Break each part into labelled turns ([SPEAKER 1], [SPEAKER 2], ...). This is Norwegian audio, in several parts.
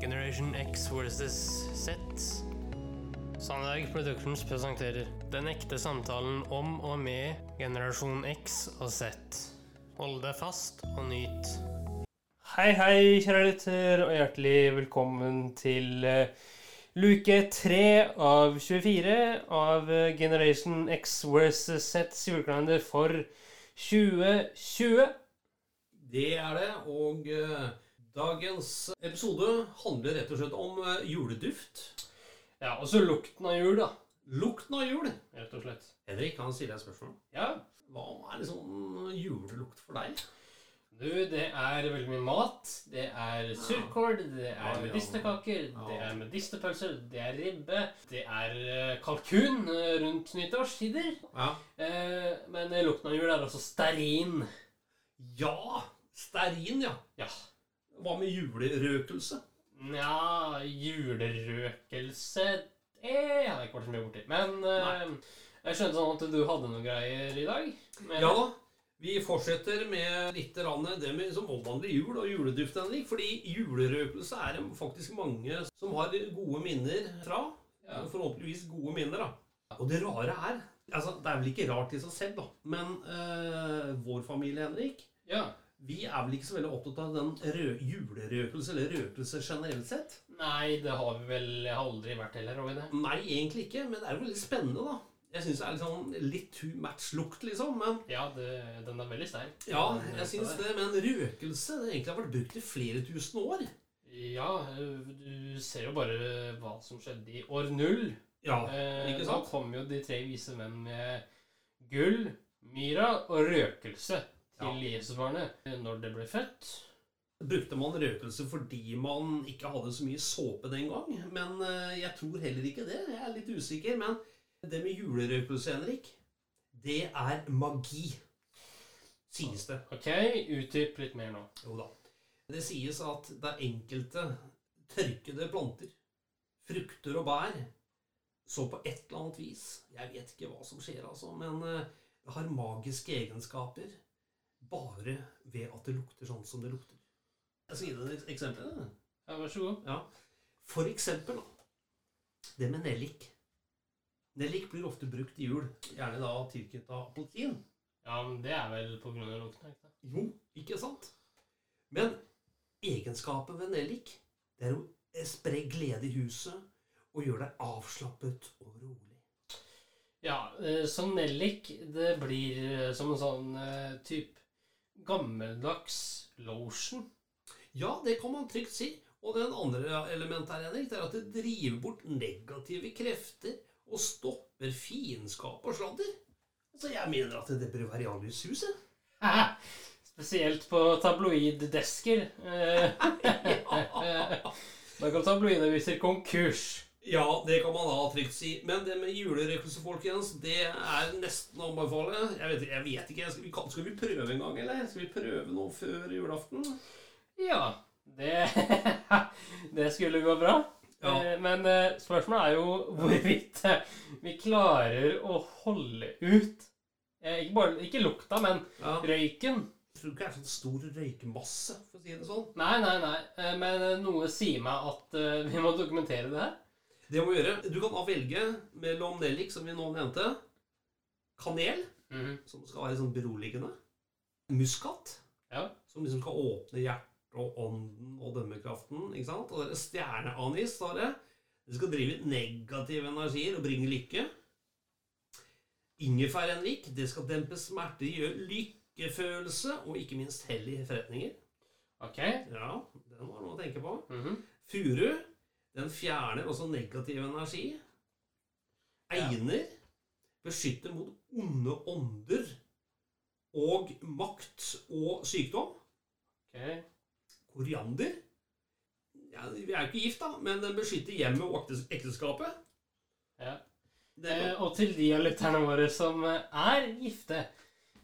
[SPEAKER 1] Generation X versus Z. Sandberg Productions presenterer Den ekte samtalen om og med generasjon X og Z. Hold deg fast og nyt. Hei, hei, kjære lytter, og hjertelig velkommen til eh, luke 3 av 24 av eh, Generation X versus Zs julekalender for 2020.
[SPEAKER 2] Det er det, og eh, dagens episode handler rett og slett om eh, juleduft.
[SPEAKER 1] Ja, og så lukten av jul, da.
[SPEAKER 2] Lukten av jul.
[SPEAKER 1] Rett og slett.
[SPEAKER 2] Henrik, kan jeg stille deg et spørsmål?
[SPEAKER 1] Ja,
[SPEAKER 2] Hva er liksom julelukt for deg?
[SPEAKER 1] Du, det er veldig mye mat. Det er surkål, det er medisterkaker, det er medisterpølser, det er ribbe, det er eh, kalkun rundt nyttårstider.
[SPEAKER 2] Ja.
[SPEAKER 1] Men lukten av jul er også stearin.
[SPEAKER 2] ja stearin, ja.
[SPEAKER 1] Ja.
[SPEAKER 2] Hva med julerøkelse?
[SPEAKER 1] Nja, julerøkelse Det har jeg ikke vært så mye borti. Men eh, jeg skjønte sånn at du hadde noen greier i dag. Men-
[SPEAKER 2] Ja da. Vi fortsetter med litt rann det med som omhandler jul og juleduft, Henrik. Fordi julerøkelse er det faktisk mange som har gode minner fra.
[SPEAKER 1] Ja.
[SPEAKER 2] Forhåpentligvis gode minner, da. Og det rare er altså Det er vel ikke rart i seg selv, da. Men eh, vår familie, Henrik,
[SPEAKER 1] Ja.
[SPEAKER 2] Vi er vel ikke så veldig opptatt av den rø julerøkelse, eller røkelse generelt sett.
[SPEAKER 1] Nei, det har vi vel aldri vært heller, har vi det?
[SPEAKER 2] Nei, egentlig ikke, men det er jo veldig spennende, da. Jeg syns det er liksom litt too much lukt, liksom. Men
[SPEAKER 1] Ja, det, den er veldig sterk.
[SPEAKER 2] ja, jeg syns det. Men røkelse det egentlig har vært brukt i flere tusen år.
[SPEAKER 1] Ja, du ser jo bare hva som skjedde i år null.
[SPEAKER 2] Ja, ikke sant?
[SPEAKER 1] da kom jo de tre vise menn med gull, myra og røkelse til Jesusbarnet når det ble født.
[SPEAKER 2] Brukte man røkelse fordi man ikke hadde så mye såpe den gang? Men eh, jeg tror heller ikke det. Jeg er litt usikker. Men det med julerøkelse, Henrik, det er magi. Sies det.
[SPEAKER 1] Ok, utdyp litt mer nå.
[SPEAKER 2] Jo da. Det sies at det er enkelte tørkede planter, frukter og bær, så på et eller annet vis Jeg vet ikke hva som skjer, altså, men eh, har magiske egenskaper bare ved at det lukter sånn som det lukter. Jeg skal gi deg et eksempel.
[SPEAKER 1] Ja, vær så god.
[SPEAKER 2] Ja. For eksempel det med nellik. Nellik blir ofte brukt i jul, gjerne da tilknyttet av appelsin.
[SPEAKER 1] Ja, men det er vel på grunn av lukten, ikke sant?
[SPEAKER 2] Jo, ikke sant? Men egenskapen ved nellik, det er å spre glede i huset og gjøre deg avslappet og rolig.
[SPEAKER 1] Ja, eh, så nellik, det blir eh, som en sånn type typ gammeldags lotion.
[SPEAKER 2] Ja, det kan man trygt si. Og den andre elementet her, Henrik, det er at det driver bort negative krefter og stopper fiendskap og sladder. Så jeg mener at det bør være i alles hus.
[SPEAKER 1] Spesielt på tabloiddesker. Eh, Da kan tabloidaviser konkurs.
[SPEAKER 2] Ja, det kan man da trygt si. Men det med julerøkelse, folkens, det er nesten å anbefale. Jeg vet, jeg vet ikke, skal vi, skal vi prøve en gang, eller? Skal vi prøve noe før julaften?
[SPEAKER 1] Ja, det, det skulle gå bra.
[SPEAKER 2] Ja.
[SPEAKER 1] Eh, Men eh, spørsmålet er jo hvorvidt eh, vi klarer å holde ut Ikke, bare, ikke lukta, men
[SPEAKER 2] Ja.
[SPEAKER 1] røyken.
[SPEAKER 2] Jeg tror ikke det er sånn stor røykmasse, for å si det sånn.
[SPEAKER 1] Nei, nei, nei. Men noe sier meg at vi må dokumentere det her.
[SPEAKER 2] Det må vi gjøre. Du kan da velge mellom nellik, som vi nå nevnte, kanel,
[SPEAKER 1] Mhm.
[SPEAKER 2] som skal være sånn beroligende, muskat,
[SPEAKER 1] Ja.
[SPEAKER 2] som liksom skal åpne hjertet og ånden og dømmekraften, ikke sant? Og det er stjerneanis, står det. Det skal drive negative energier og bringe lykke. Ingefærenlik, det skal dempe smerter, gjøre lykkefølelse og ikke minst hell i forretninger.
[SPEAKER 1] Ok.
[SPEAKER 2] Ja, den var noe å tenke på.
[SPEAKER 1] Mhm.
[SPEAKER 2] Furu, den fjerner også negativ energi. Egner. beskytter mot onde ånder og makt og sykdom.
[SPEAKER 1] Ok.
[SPEAKER 2] Koriander ja, Vi er jo ikke gift, da, men den beskytter hjemmet og ekteskapet.
[SPEAKER 1] Ja. Eh, og til de av lytterne våre som eh, er gifte,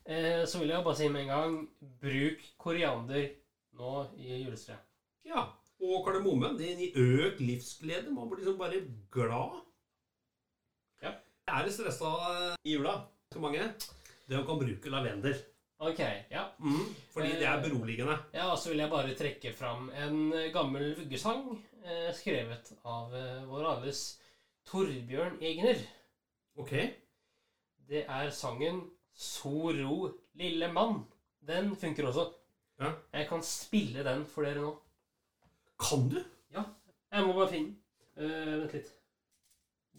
[SPEAKER 1] eh, så vil jeg bare si med en gang bruk koriander nå i julestreet.
[SPEAKER 2] ja. Og kardemommen. Det økt livsglede. Man blir liksom bare glad.
[SPEAKER 1] Ja.
[SPEAKER 2] Er det stressa i jula? Ganske mange. Det man kan bruke lavendel.
[SPEAKER 1] Ok, ja.
[SPEAKER 2] Mm, fordi det er beroligende.
[SPEAKER 1] Ja, og så vil jeg bare trekke fram en eh, gammel vuggesang eh, skrevet av eh, vår alles Torbjørn Egner.
[SPEAKER 2] Ok.
[SPEAKER 1] Det er sangen 'So ro, lille mann. Den funker også.
[SPEAKER 2] Ja.
[SPEAKER 1] Jeg kan spille den for dere nå.
[SPEAKER 2] Kan du? Ja.
[SPEAKER 1] Jeg må bare finne den. Uh, vent litt.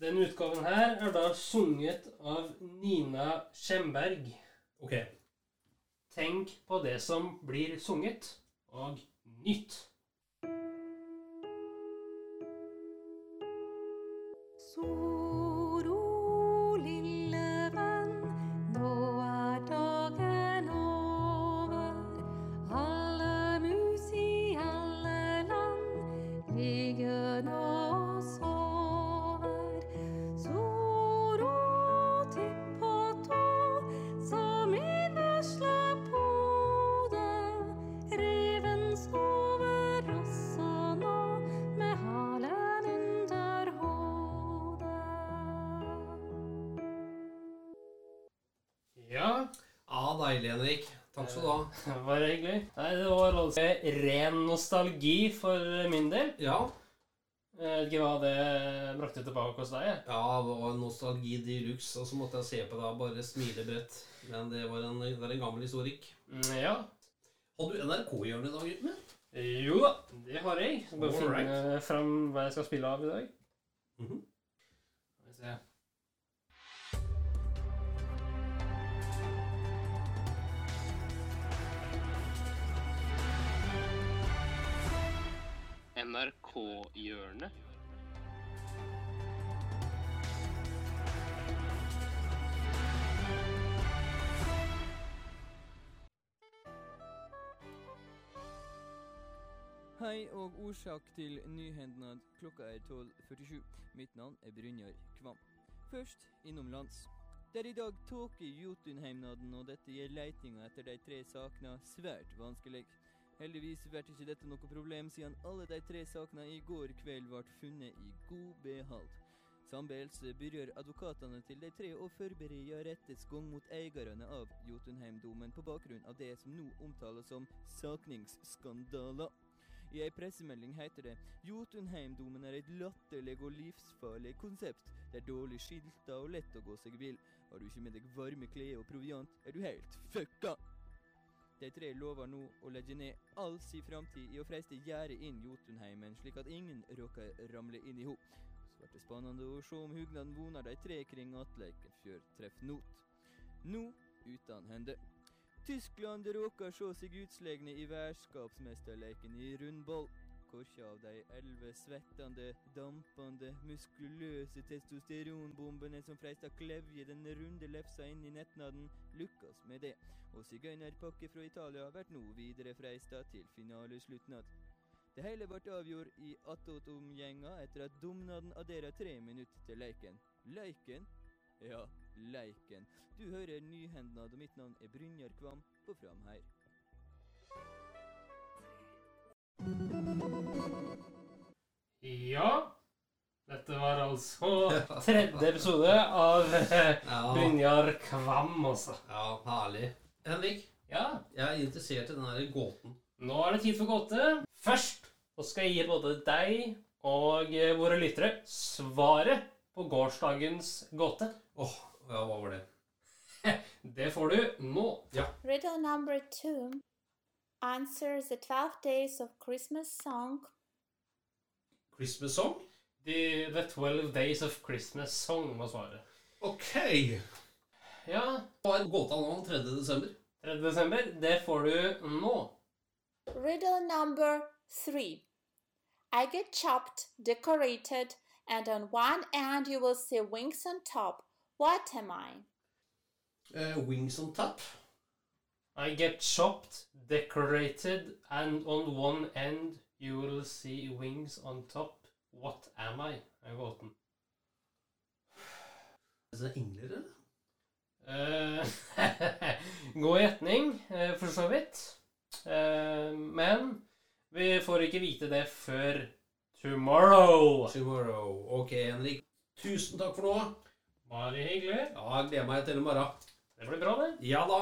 [SPEAKER 1] Den utgaven her er da sunget av Nina Skjemberg.
[SPEAKER 2] Ok.
[SPEAKER 1] Tenk på det som blir sunget, og nytt.
[SPEAKER 3] Så
[SPEAKER 2] deilig, Henrik. Takk skal du ha.
[SPEAKER 1] det var hyggelig. Nei, det var altså ren nostalgi for min del.
[SPEAKER 2] Ja,
[SPEAKER 1] Jeg vet ikke hva det brakte tilbake hos deg.
[SPEAKER 2] ja det var nostalgi de luxe, og så måtte jeg se på deg og bare smile bredt. Men det, var en, det er en gammel historikk.
[SPEAKER 1] Mm, Ja.
[SPEAKER 2] Har du NRK-hjørne i dag, gutten min?
[SPEAKER 1] Jo da, det har jeg. Bare finne fram hva jeg skal spille av i dag. Skal vi se. NRK-hjørnet.
[SPEAKER 4] Hei og årsak til nyhendnad. Klokka er 12.47. Mitt navn er Brynjar Kvam. Først innomlands. Det er i dag tåke i Jotunheimnaden, og dette gjør leitinga etter de tre sakene svært vanskelig. Heldigvis ble ikke dette noe problem, siden alle de tre sakene i går kveld ble funnet i god behold. Samtidig begynner advokatene til de tre å forberede rettets gang mot eierne av Jotunheimdomen på bakgrunn av det som nå omtales som sakningsskandaler. I ei pressemelding heter det Jotunheimdomen er et latterlig og livsfarlig konsept. Det er dårlig skilta og lett å gå seg vill. Har du ikke med deg varme klær og proviant, er du helt fucka. De tre lover nå å legge ned all sin framtid i å freiste gjerdet inn Jotunheimen, slik at ingen råker ramle inn i ho. Så blir det spennende å se om hugnaden vonar de tre kring Atleiken før treff not. Nå uten hende. Tyskland råker se seg utslegne i værskapsmesterleken i rundball. Korkja av de elleve svettende, dampende, muskuløse testosteronbombene som freista klevje den runde lefsa inn i nettnaden, lykkes med det, og sigøynerpakke fra Italia blir nå videre freista til finalesluttnad. Det hele ble avgjort i attåtomgjenga etter at domnaden adderer tre minutter til leiken. Leiken? Ja, leiken. Du hører nyhendnad, og mitt navn er Brynjar Kvam på Framheir.
[SPEAKER 1] Ja. Dette var altså tredje episode av eh,
[SPEAKER 2] Ja,
[SPEAKER 1] Brynjar Kvam, altså.
[SPEAKER 2] ja herlig. Henrik,
[SPEAKER 1] Ja,
[SPEAKER 2] jeg er interessert i den her gåten.
[SPEAKER 1] nå er det tid for gåte. Først så skal jeg gi både deg og eh, våre lyttere svaret på gårsdagens gåte.
[SPEAKER 2] Åh, ja, hva var det?
[SPEAKER 1] Det får du nå. Ja.
[SPEAKER 3] Riddle number two answers the 12 days of Christmas song.
[SPEAKER 2] Christmas song?
[SPEAKER 1] The, the 12 Days of Christmas Song var svaret.
[SPEAKER 2] Ok.
[SPEAKER 1] Ja,
[SPEAKER 2] Hva er gåta nå 3. desember?
[SPEAKER 1] 3. desember. Det får du nå.
[SPEAKER 3] Riddle number three. I get chopped, decorated, and on one end you will see wings on top. What am I?
[SPEAKER 2] Eh, wings on tap?
[SPEAKER 1] I get chopped, decorated, and on one end you will see wings on top. What am I? er gåten.
[SPEAKER 2] Det engler, eller?
[SPEAKER 1] Eh, God gjetning, eh, for så vidt. Eh, men vi får ikke vite det før tomorrow.
[SPEAKER 2] Tomorrow. Ok, Henrik. Tusen takk for nå.
[SPEAKER 1] Bare hyggelig.
[SPEAKER 2] Ja, jeg gleder meg til i morgen.
[SPEAKER 1] Det blir bra, det.
[SPEAKER 2] Ja da.